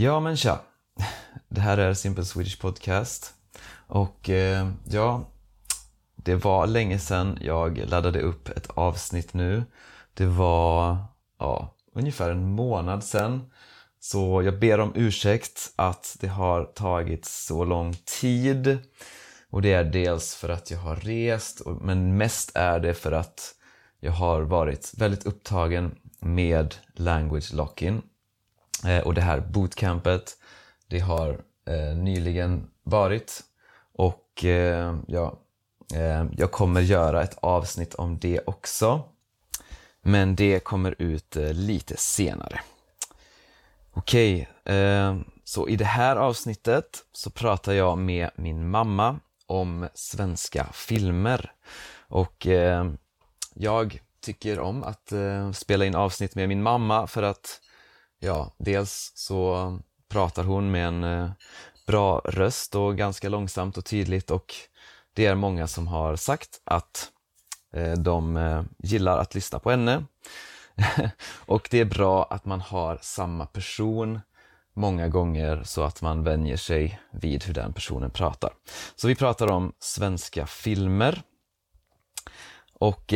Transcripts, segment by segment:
Ja men tja. Det här är Simple Swedish Podcast. Och eh, ja, det var länge sedan jag laddade upp ett avsnitt nu. Det var ja, ungefär en månad sedan. Så jag ber om ursäkt att det har tagit så lång tid. Och det är dels för att jag har rest, men mest är det för att jag har varit väldigt upptagen med language lock-in. Eh, och det här bootcampet, det har eh, nyligen varit och eh, ja, eh, jag kommer göra ett avsnitt om det också. Men det kommer ut eh, lite senare. Okej, eh, så i det här avsnittet så pratar jag med min mamma om svenska filmer. Och jag tycker om att spela in avsnitt med min mamma för att Ja, dels så pratar hon med en eh, bra röst och ganska långsamt och tydligt och det är många som har sagt att eh, de eh, gillar att lyssna på henne. och det är bra att man har samma person många gånger så att man vänjer sig vid hur den personen pratar. Så vi pratar om svenska filmer. Och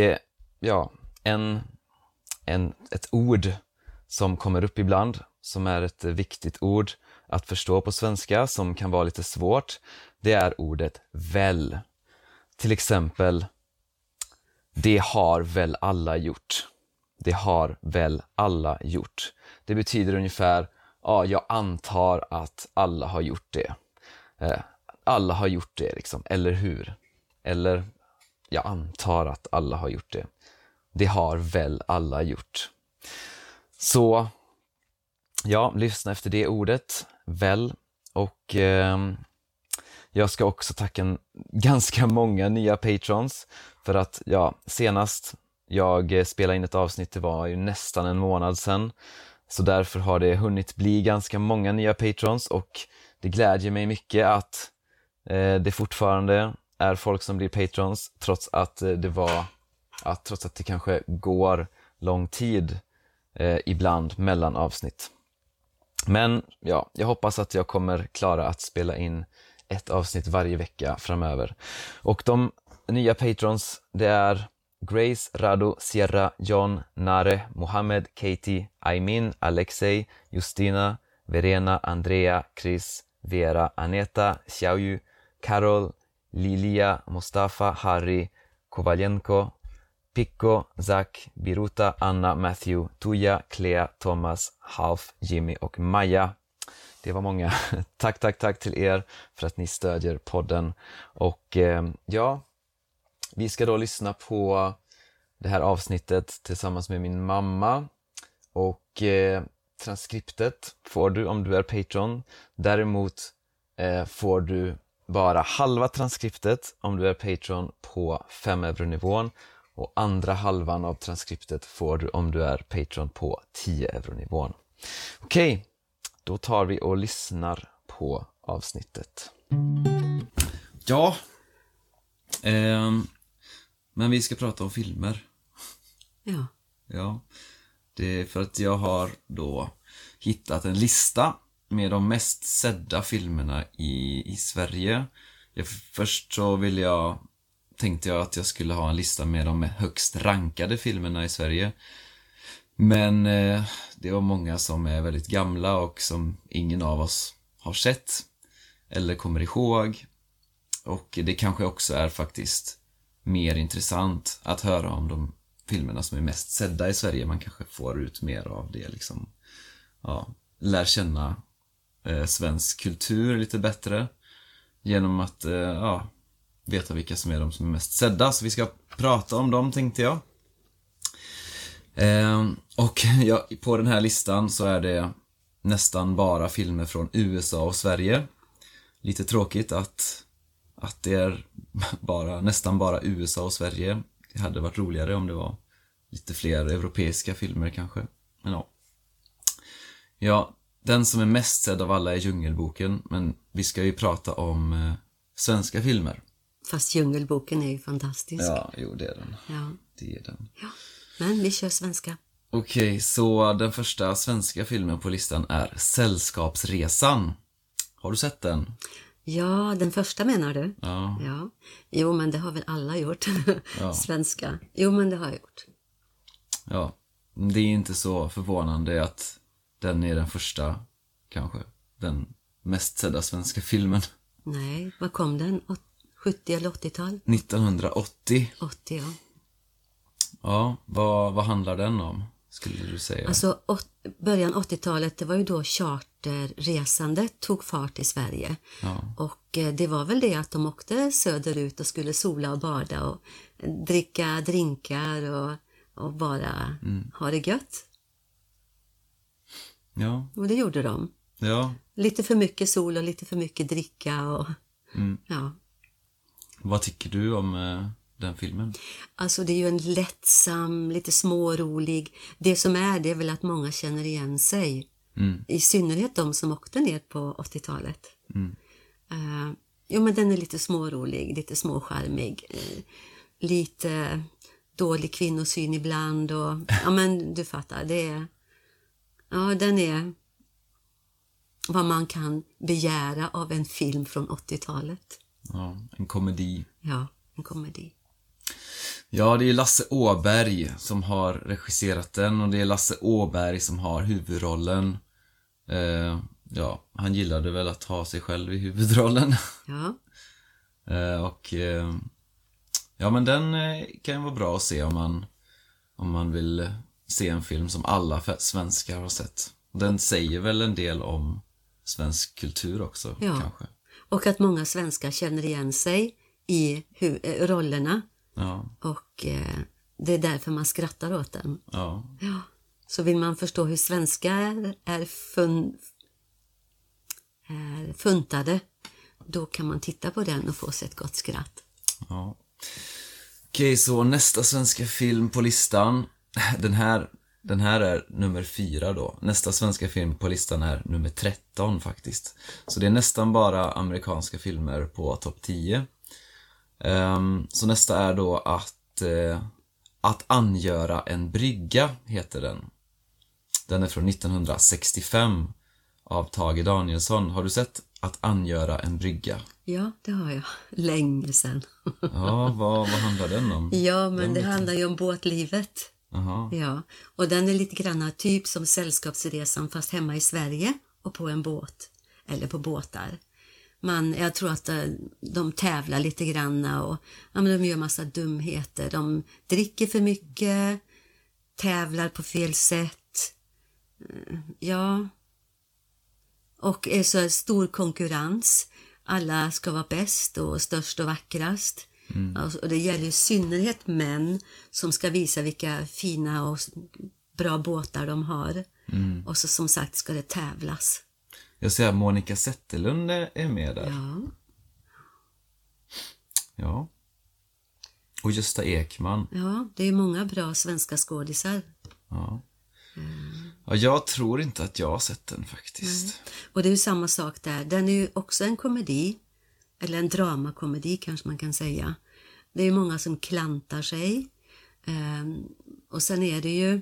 ja, en, en, ett ord som kommer upp ibland, som är ett viktigt ord att förstå på svenska, som kan vara lite svårt, det är ordet väl. Till exempel, det har väl alla gjort. Det har väl alla gjort. Det betyder ungefär, ja, jag antar att alla har gjort det. Eh, alla har gjort det, liksom, eller hur? Eller, jag antar att alla har gjort det. Det har väl alla gjort. Så ja, lyssna efter det ordet, väl. Och eh, jag ska också tacka ganska många nya patrons för att ja, senast jag eh, spelade in ett avsnitt, det var ju nästan en månad sedan. Så därför har det hunnit bli ganska många nya patrons och det glädjer mig mycket att eh, det fortfarande är folk som blir patrons trots att eh, det var, att, trots att det kanske går lång tid eh, ibland mellan avsnitt. Men ja, jag hoppas att jag kommer klara att spela in ett avsnitt varje vecka framöver. Och de nya patrons, det är Grace, Rado, Sierra, John, Nare, Mohammed, Katie, Aimin, Alexei, Justina, Verena, Andrea, Chris, Vera, Aneta, Xiaoyu, Carol, Lilia, Mustafa, Harry, Kovaljenko, Pico, Zack, Biruta, Anna, Matthew, Tuja, Clea, Thomas, Half, Jimmy och Maja. Det var många. tack, tack, tack till er för att ni stödjer podden. Och eh, ja, vi ska då lyssna på det här avsnittet tillsammans med min mamma. Och eh, transkriptet får du om du är Patreon. Däremot eh, får du bara halva transkriptet om du är Patreon på 5 euro-nivån och andra halvan av transkriptet får du om du är Patreon på 10 euronivån. Okej, okay, då tar vi och lyssnar på avsnittet. Ja, eh, men vi ska prata om filmer. Ja. Ja, det är för att jag har då hittat en lista med de mest sedda filmerna i, i Sverige. Jag, först så vill jag tänkte jag att jag skulle ha en lista med de högst rankade filmerna i Sverige. Men eh, det var många som är väldigt gamla och som ingen av oss har sett eller kommer ihåg. Och det kanske också är faktiskt mer intressant att höra om de filmerna som är mest sedda i Sverige. Man kanske får ut mer av det liksom. Ja, lär känna eh, svensk kultur lite bättre. Genom att, eh, ja, veta vilka som är de som är mest sedda, så vi ska prata om dem tänkte jag. Eh, och ja, på den här listan så är det nästan bara filmer från USA och Sverige. Lite tråkigt att, att det är bara, nästan bara USA och Sverige. Det hade varit roligare om det var lite fler europeiska filmer kanske. Men ja. Ja, den som är mest sedd av alla är Djungelboken, men vi ska ju prata om eh, svenska filmer. Fast Djungelboken är ju fantastisk. Ja, jo det är den. Ja. Det är den. Ja. Men vi kör svenska. Okej, så den första svenska filmen på listan är Sällskapsresan. Har du sett den? Ja, den första menar du? Ja. Ja. Jo, men det har väl alla gjort. Ja. Svenska. Jo, men det har jag gjort. Ja. Det är inte så förvånande att den är den första, kanske, den mest sedda svenska filmen. Nej, vad kom den? Åt- 70 eller 80-tal? 1980. 80, ja. Ja, vad, vad handlar den om, skulle du säga? Alltså, åt, början 80-talet, det var ju då charterresandet tog fart i Sverige. Ja. Och eh, det var väl det att de åkte söderut och skulle sola och bada och dricka drinkar och, och bara ha det gött. Ja, Och det gjorde de. ja. Lite för mycket sol och lite för mycket dricka och Mm. ja. Vad tycker du om eh, den filmen? Alltså det är ju en lättsam, lite smårolig. Det som är det är väl att många känner igen sig. Mm. I synnerhet de som åkte ner på 80-talet. Mm. Eh, jo men den är lite smårolig, lite småcharmig. Uh, lite dålig kvinnosyn ibland och ja men du fattar, det är... Ja, den är vad man kan begära av en film från 80-talet. Ja, en komedi. Ja, en komedi. Ja, det är Lasse Åberg som har regisserat den och det är Lasse Åberg som har huvudrollen. Eh, ja, han gillade väl att ha sig själv i huvudrollen. Ja, Eh, och eh, ja, men den eh, kan ju vara bra att se om man, om man vill se en film som alla svenskar har sett. Den säger väl en del om svensk kultur också, Ja. kanske. Och att många svenskar känner igen sig i hu- eh, rollerna Ja, och eh, det är därför man skrattar åt den. ja, Ja. Så vill man förstå hur svenskar är, fun, är funtade, då kan man titta på den och få sig ett gott skratt. ja. Okej, så nästa svenska film på listan. Den här, den här är nummer fyra då. Nästa svenska film på listan är nummer 13 faktiskt. Så det är nästan bara amerikanska filmer på topp 10. Ehm, så nästa är då att, eh, att angöra en brygga, heter den. Den är från 1965 av Tage Danielsson. Har du sett Att angöra en brygga? Ja, det har jag. Länge sedan. Ja, vad, vad handlar den om? Ja, men Den det handlar ju om båtlivet. Aha. Ja, och den är lite grann typ som Sällskapsresan fast hemma i Sverige och på en båt. Eller på båtar. Man, jag tror att eh, de tävlar lite grann och ja, men de gör massa dumheter. De dricker för mycket, tävlar på fel sätt. Eh, ja. Och är så stor konkurrens. Alla ska vara bäst och störst och vackrast. Alltså, och det gäller i synnerhet män som ska visa vilka fina och bra båtar de har. Och så som sagt ska det tävlas. Jag ser att Monica Zetterlund är med där. Ja. Ja. Och Gösta Ekman. ja, det är många bra svenska skådisar. Ja. ja. Jag tror inte att jag har sett den faktiskt. Och det är ju samma sak där. Den är ju också en komedi. Eller en dramakomedi kanske man kan säga. Det är ju många som klantar sig. Ehm, och sen är det ju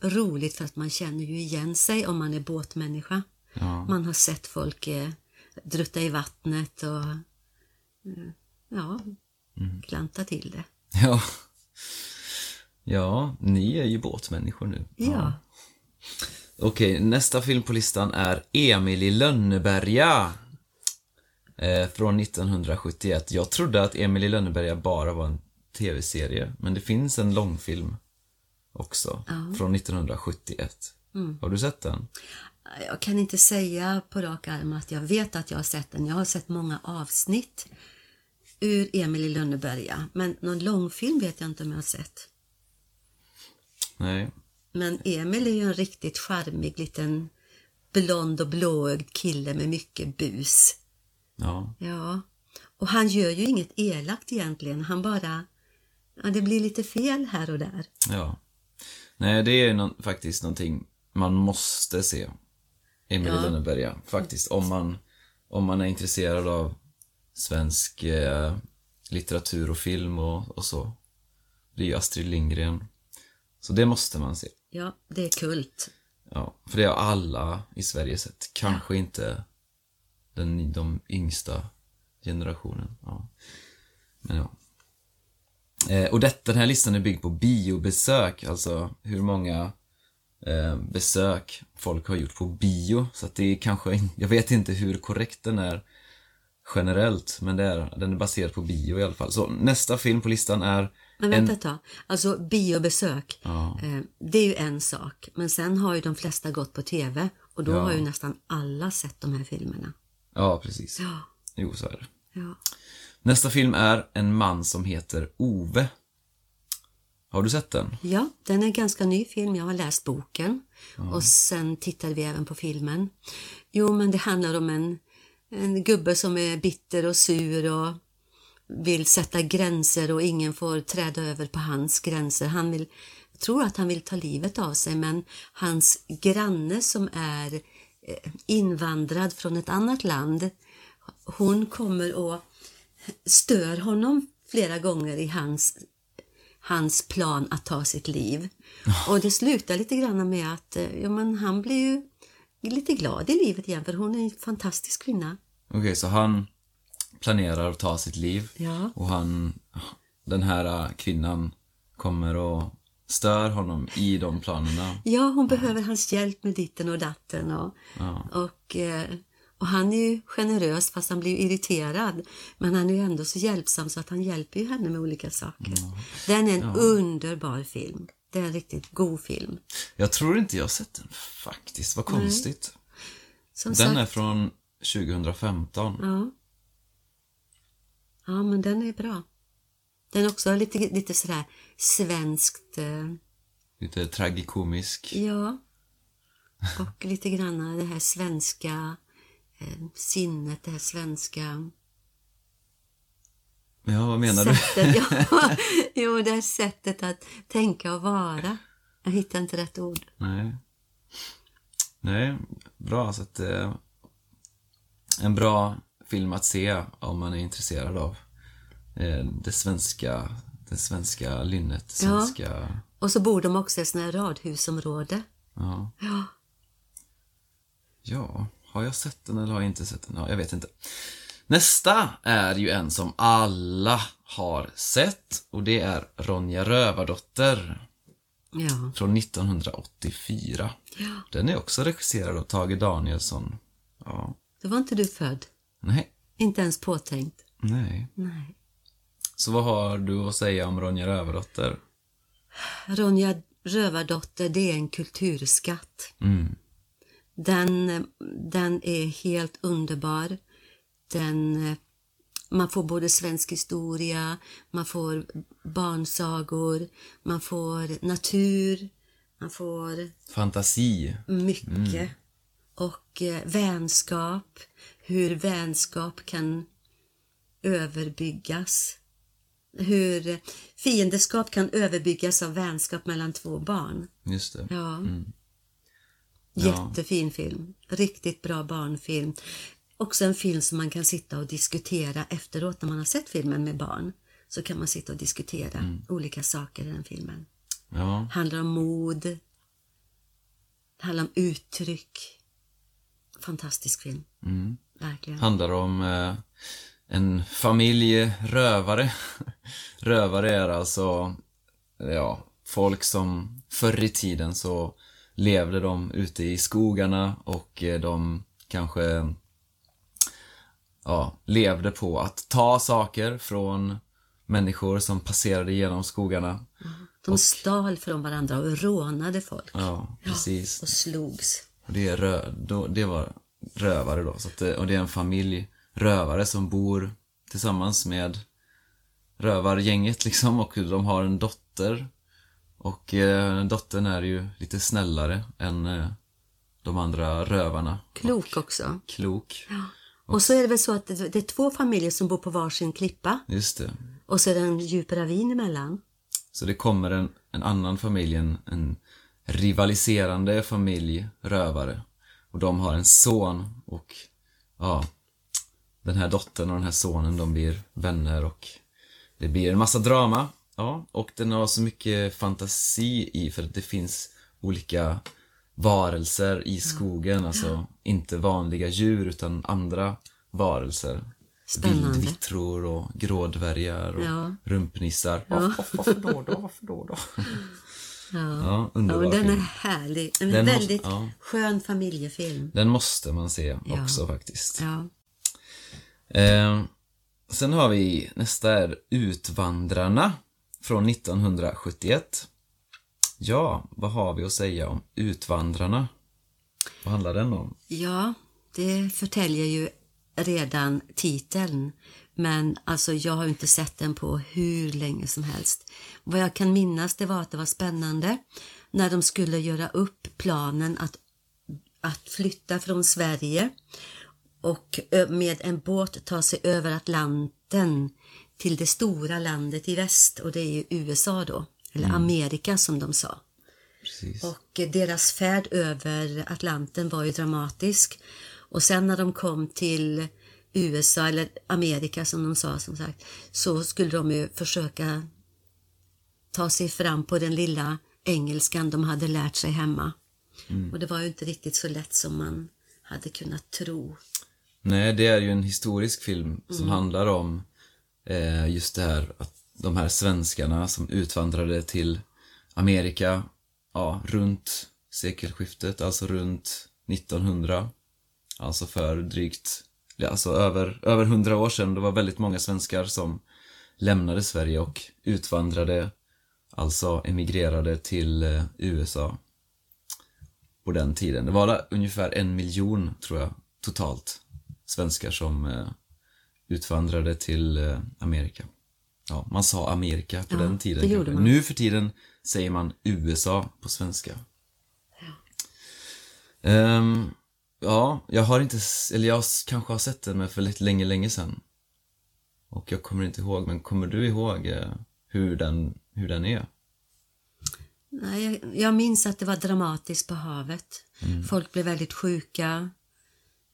roligt för att man känner ju igen sig om man är båtmänniska. Ja. Man har sett folk eh, drutta i vattnet och eh, ja, klanta till det. Ja. Ja, ni är ju båtmänniskor nu. Ja. Okej, nästa film på listan är Emil i Lönneberga. Eh, från 1971. Jag trodde att Emil i Lönneberga bara var en tv-serie, men det finns en långfilm också. Från 1971. Har du sett den? Jag kan inte säga på rak arm att jag vet att jag har sett den. Jag har sett många avsnitt ur Emil i Lönneberga. Men någon långfilm vet jag inte om jag har sett. Nej. Men Emil är ju en riktigt charmig liten blond och blåögd kille med mycket bus. Ja. Ja, och han gör ju inget elakt egentligen. Han bara... Ja, det blir lite fel här och där. Ja. Nej, det är nå- faktiskt någonting man måste se. Emil Ja. Lönneberga, faktiskt. Om man, om man är intresserad av svensk eh, litteratur och film och, och så. Det är ju Astrid Lindgren Så det måste man se. Ja, det är kult. Ja, för det har alla i Sverige sett. Kanske inte den, de yngsta generationen. Ja. Men ja. Eh, och detta, den här listan är byggd på biobesök, alltså hur många eh, besök folk har gjort på bio. Så att det är kanske, jag vet inte hur korrekt den är generellt, men det är, den är baserad på bio i alla fall. Så nästa film på listan är Men vänta ett tag. Alltså biobesök, Ja. eh, det är ju en sak. Men sen har ju de flesta gått på TV och då Ja. har ju nästan alla sett de här filmerna. Ja, precis. Ja, Jo, så är det. ja. Nästa film är En man som heter Ove. Har du sett den? Ja, den är en ganska ny film. Jag har läst boken och sen tittade vi även på filmen. Jo, men det handlar om en, en gubbe som är bitter och sur och vill sätta gränser och ingen får träda över på hans gränser. Han vill, tror att han vill ta livet av sig men hans granne som är invandrad från ett annat land, hon kommer och stör honom flera gånger i hans hans plan att ta sitt liv. Och det slutar lite grann med att eh, ja, men han blir ju lite glad i livet igen för hon är en fantastisk kvinna. Okej, så han planerar att ta sitt liv Ja. och han, den här äh, kvinnan kommer och stör honom i de planerna. Ja, hon behöver hans hjälp med ditten och datten och, Ja. och, eh, och han är ju generös fast han blir irriterad. Men han är ju ändå så hjälpsam så att han hjälper ju henne med olika saker. Den är en underbar film. Det är en riktigt god film. Jag tror inte jag har sett den faktiskt, vad konstigt. Den sagt, är från 2015. Ja. Ja, men den är bra. Den är också lite, lite sådär svenskt, eh, Lite tragikomisk. ja. Och lite grann det här svenska eh, sinnet, det här svenska Ja, vad menar du? sättet. Ja, jo, det här sättet att tänka och vara. Jag hittar inte rätt ord. Nej. Nej, bra. Så att, eh, en bra film att se om man är intresserad av det svenska, det svenska lynnet, det Ja. svenska... Och så bor de också i sådana här radhusområde. Ja. Ja. ja. Har jag sett den eller har jag inte sett den? Ja, jag vet inte. Nästa är ju en som alla har sett och det är Ronja Rövardotter Ja. från 1984. ja. Den är också regisserad av Tage Danielsson. Ja. Då var inte du född. Nej. Inte ens påtänkt. Nej. Nej. Så vad har du att säga om Ronja Rövardotter? Ronja Rövardotter, det är en kulturskatt. Mm. Den, den är helt underbar. Den, man får både svensk historia, man får barnsagor, man får natur, man får Fantasi. mycket. Och eh, vänskap, hur vänskap kan överbyggas. Hur fiendeskap kan överbyggas av vänskap mellan två barn. Just det. Ja. Mm. Ja. Jättefin film. Riktigt bra barnfilm. Också en film som man kan sitta och diskutera efteråt när man har sett filmen med barn. Så kan man sitta och diskutera Mm. olika saker i den filmen. Ja. handlar om mod. Handlar om uttryck. Fantastisk film. Mm. Verkligen. Handlar om eh, en familj rövare. rövare är alltså, ja, folk som förr i tiden så levde de ute i skogarna och eh, de kanske ja, levde på att ta saker från människor som passerade genom skogarna. De stal från varandra och rånade folk. Ja, precis. Och slogs. Och det, är rö, då, det var rövare då. Så att det, och det är en familj rövare som bor tillsammans med rövargänget liksom och de har en dotter. Och eh, dottern är ju lite snällare än eh, de andra rövarna. Klok också. Klok. Och så är det väl så att det det är två familjer som bor på varsin klippa. Just det. Och så är det en djup ravin emellan. Så det kommer en, en annan familj, en, en rivaliserande familj rövare. Och de har en son och ja, den här dottern och den här sonen de blir vänner och det blir en massa drama Ja, och den har så mycket fantasi i för att det finns olika varelser i skogen, alltså inte vanliga djur utan andra varelser. Spännande. Vildvittror och grådvärgar och Ja. rumpnissar. Varför, varför då då? Varför då då? Ja. Ja, Ja, underbar men den är film. härlig. En Den måste- väldigt ja. skön familjefilm. Den måste man se Ja. också faktiskt. Eh, sen har vi, nästa är Utvandrarna från 1971. Ja, vad har vi att säga om Utvandrarna? Vad handlar den om? ja, det förtäljer ju redan titeln. Men alltså jag har ju inte sett den på hur länge som helst. Vad jag kan minnas det var att det var spännande när de skulle göra upp planen att, att flytta från Sverige och med en båt ta sig över Atlanten till det stora landet i väst och det är ju USA då, eller Amerika som de sa. Precis. Och deras färd över Atlanten var ju dramatisk. Och sen när de kom till USA, eller Amerika som de sa som sagt, så skulle de ju försöka ta sig fram på den lilla engelskan de hade lärt sig hemma. Och det var ju inte riktigt så lätt som man hade kunnat tro. Nej, det är ju en historisk film som Mm. handlar om eh, just det här att de här svenskarna som utvandrade till Amerika ja, runt sekelskiftet, alltså runt 1900. Alltså för drygt, alltså över, över 100 år sedan. Det var väldigt många svenskar som lämnade Sverige och utvandrade, alltså emigrerade till eh, USA på den tiden. Det var ungefär en miljon, tror jag, totalt svenskar som eh, utvandrade till eh, Amerika. Ja, man sa Amerika på Ja, den tiden. Nu för tiden säger man USA på svenska. Ehm, ja, jag har inte, eller jag kanske har sett den men för lite länge, länge sedan. Och jag kommer inte ihåg, men kommer du ihåg eh, hur, den, hur den är? Nej, jag, jag minns att det var dramatiskt på havet. Folk blev väldigt sjuka.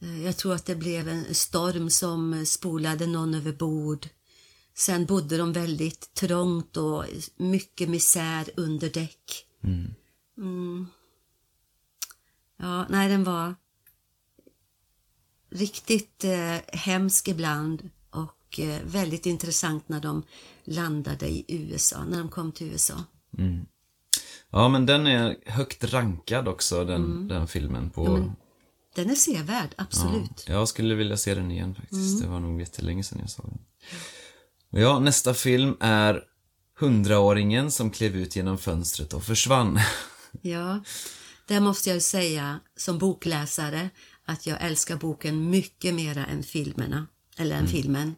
Eh, Jag tror att det blev en storm som spolade någon över bord. Sen bodde de väldigt trångt och mycket misär under däck. Mm. Ja, nej, den var riktigt eh, hemsk ibland och eh, väldigt intressant när de landade i USA, när de kom till USA. Ja, men den är högt rankad också, den, den filmen. på... Mm. Den är sevärd, absolut. Ja, jag skulle vilja se den igen faktiskt. Det var nog jättelänge sedan jag såg den. Ja, nästa film är Hundraåringen som klev ut genom fönstret och försvann. Ja, där måste jag ju säga som bokläsare att jag älskar boken mycket mera än filmerna, eller än filmen.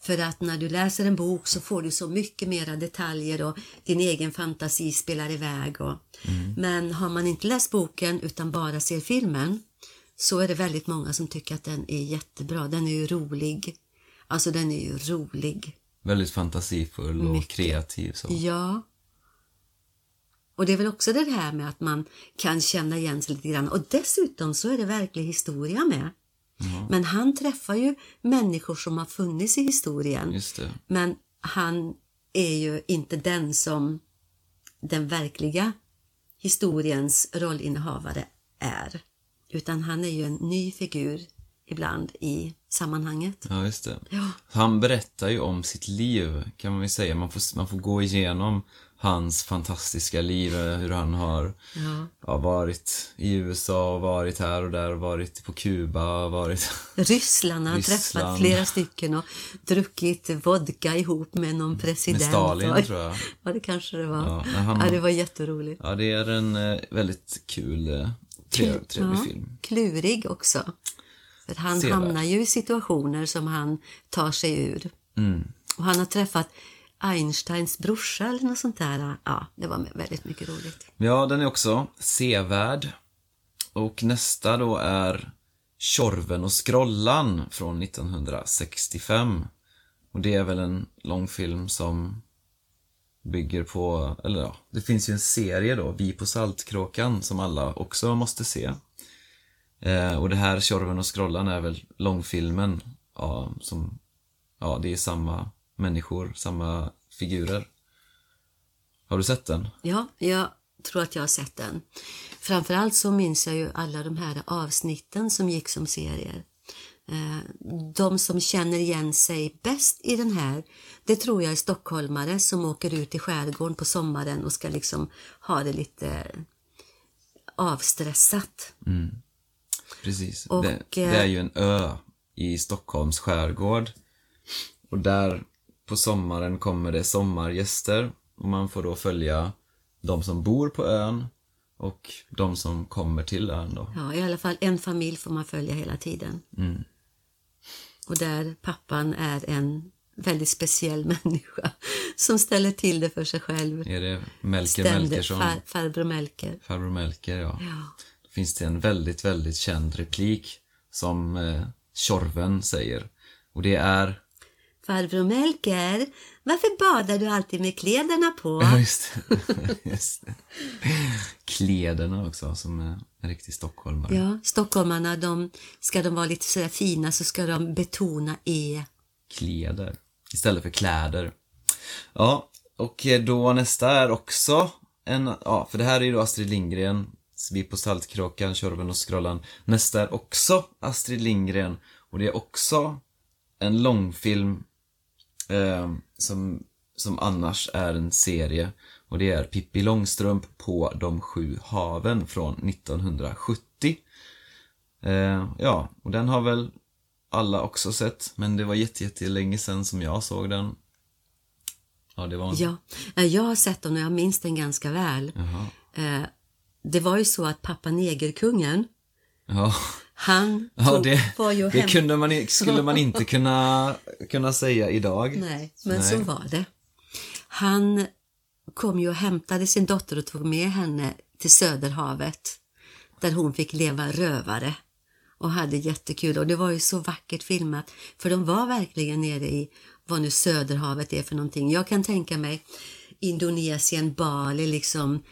För att när du läser en bok så får du så mycket mera detaljer och din egen fantasi spelar iväg. Och, Men har man inte läst boken utan bara ser filmen så är det väldigt många som tycker att den är jättebra. Den är ju rolig. Alltså den är ju rolig. Väldigt fantasifull och Mycket. kreativ så. Ja. Och det är väl också det här med att man kan känna igen sig lite grann. Och dessutom så är det verklig historia med. Men han träffar ju människor som har funnits i historien. Men han är ju inte den som den verkliga historiens rollinnehavare är. Utan han är ju en ny figur ibland i sammanhanget. Ja, just det. Ja. Han berättar ju om sitt liv, kan man väl säga. Man får, man får gå igenom hans fantastiska liv, hur han har Ja. ja, varit i USA, och varit här och där, och varit på Kuba, och varit... Ryssland har han träffat Ryssland. flera stycken och druckit vodka ihop med någon president. Med Stalin, Och- tror jag. Ja, det kanske det var. Ja, Ja, han- det var jätteroligt. Ja, det är en eh, väldigt kul, eh, trev, trevlig Ja, film. Klurig också. För han Sevärd. hamnar ju i situationer som han tar sig ur. Mm. Och han har träffat Einsteins brorsa eller något sånt där. Ja, det var väldigt mycket roligt. Ja, den är också sevärd. Och nästa då är Tjorven och Skrollan från 1965. Och det är väl en långfilm som bygger på, eller ja, det finns ju en serie då, Vi på Saltkråkan, som alla också måste se. Eh, och det här Tjorven och Skrollan är väl långfilmen, ja, som, ja, det är samma människor, samma figurer Har du sett den? Ja, jag tror att jag har sett den. Framförallt så minns jag ju alla de här avsnitten som gick som serier. Eh, de som känner igen sig bäst i den här, det tror jag är stockholmare som åker ut i skärgården på sommaren och ska liksom ha det lite avstressat. Precis. Och, det, det är ju en ö i Stockholms skärgård. Och där på sommaren kommer det sommargäster och man får då följa de som bor på ön och de som kommer till ön då. Ja, i alla fall en familj får man följa hela tiden. Och där pappan är en väldigt speciell människa som ställer till det för sig själv. Är det Melker. Melkersson? Far, farbror Melker. Farbror Melker, ja. Ja. Då finns det en väldigt, väldigt känd replik som eh, Tjorven säger. Och det är... Farbror Melker, varför badar du alltid med kläderna på? Ja, just det. just det. Kläderna också, som är en riktig stockholmare. Ja, stockholmarna, de, ska de vara lite sådär fina så ska de betona E. Kläder. Istället för kläder. Ja, och då nästa är också en... Ja, för det här är ju då Astrid Lindgren. Vi på Saltkråkan, Tjorven och Skrollan. Nästa är också Astrid Lindgren. Och det är också en långfilm eh, som, som annars är en serie. Och det är Pippi Långstrump på de sju haven från 1970. Eh, ja, och den har väl alla också sett, men det var jätte, jättelänge sedan som jag såg den. Ja, det var en... Ja, eh, jag har sett dem och jag minns den ganska väl. Eh, Det var ju så att pappa Negerkungen, Ja, han ja tog, det, var ju det hem... kunde man, skulle man inte kunna, kunna säga idag. Nej, men Nej. så var det. Han kom ju och hämtade sin dotter och tog med henne till Söderhavet där hon fick leva rövare och hade jättekul och det var ju så vackert filmat för de var verkligen nere i vad nu Söderhavet är för någonting. Jag kan tänka mig Indonesien, Bali, liksom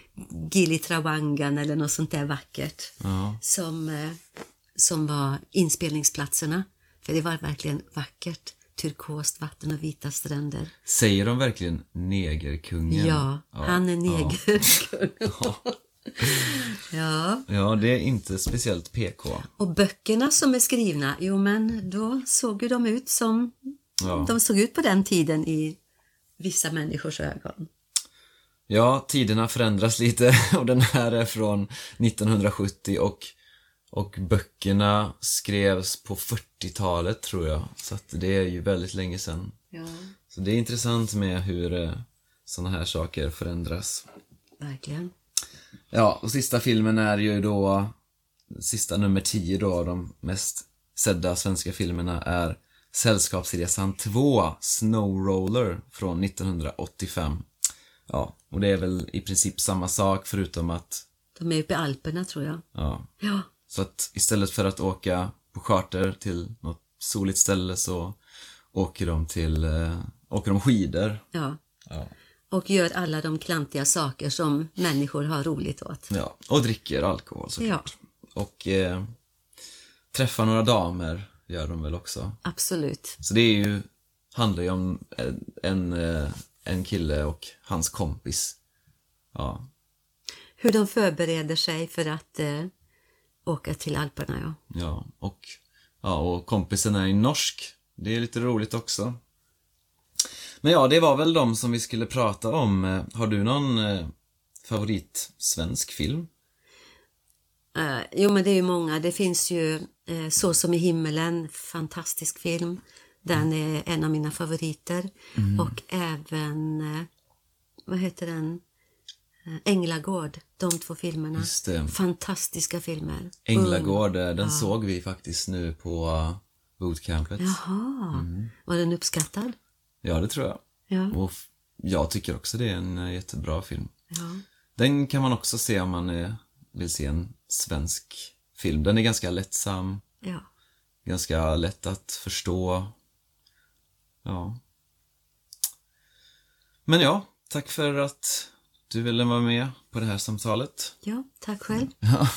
Gili Trawangan eller något sånt där vackert Ja. som, eh, som var inspelningsplatserna. För det var verkligen vackert. Turkost vatten och vita stränder. Säger de verkligen negerkungen? Ja, han är negerkung. Ja. ja. ja, det är inte speciellt PK. Och böckerna som är skrivna, jo men då såg ju de ut som Ja. de såg ut på den tiden i vissa människors ögon. Ja, tiderna förändras lite och den här är från 1970 och, och böckerna skrevs på 40-talet tror jag. Så att det är ju väldigt länge sedan. Ja, Så det är intressant med hur eh, sådana här saker förändras. verkligen. Ja, och sista filmen är ju då, sista nummer 10 då av de mest sedda svenska filmerna är Sällskapsresan 2, Snowroller från 1985. Ja, och det är väl i princip samma sak förutom att, De är uppe i Alperna tror jag. ja, Ja, så att istället för att åka på charter till något soligt ställe så åker de till, eh, åker de skidor. ja. Ja. Och gör alla de klantiga saker som människor har roligt åt. Ja, och dricker alkohol såklart. Och eh, träffar några damer gör de väl också. Absolut. Så det är ju, handlar ju om en, en, eh, en kille och hans kompis. Ja, Hur de förbereder sig för att eh, åka till Alperna, ja. ja, och, ja, och kompisen är ju norsk. Det är lite roligt också. Men ja, det var väl de som vi skulle prata om. Eh, Har du någon eh, favorit svensk film? Eh, jo, men det är ju många. Det finns ju eh, Så som i himmelen, fantastisk film. Den är en av mina favoriter. Och även, eh, vad heter den? Eh, Änglagård, de två filmerna. Fantastiska filmer. Änglagård, eh, den såg vi faktiskt nu på eh, bootcampet. Jaha, var den uppskattad? Ja, det tror jag. Ja. Och jag tycker också det är en jättebra film. ja. Den kan man också se om man vill se en svensk film. Den är ganska lättsam, ja. ganska lätt att förstå. Ja. Men ja, tack för att du ville vara med på det här samtalet. Ja, tack själv. Ja.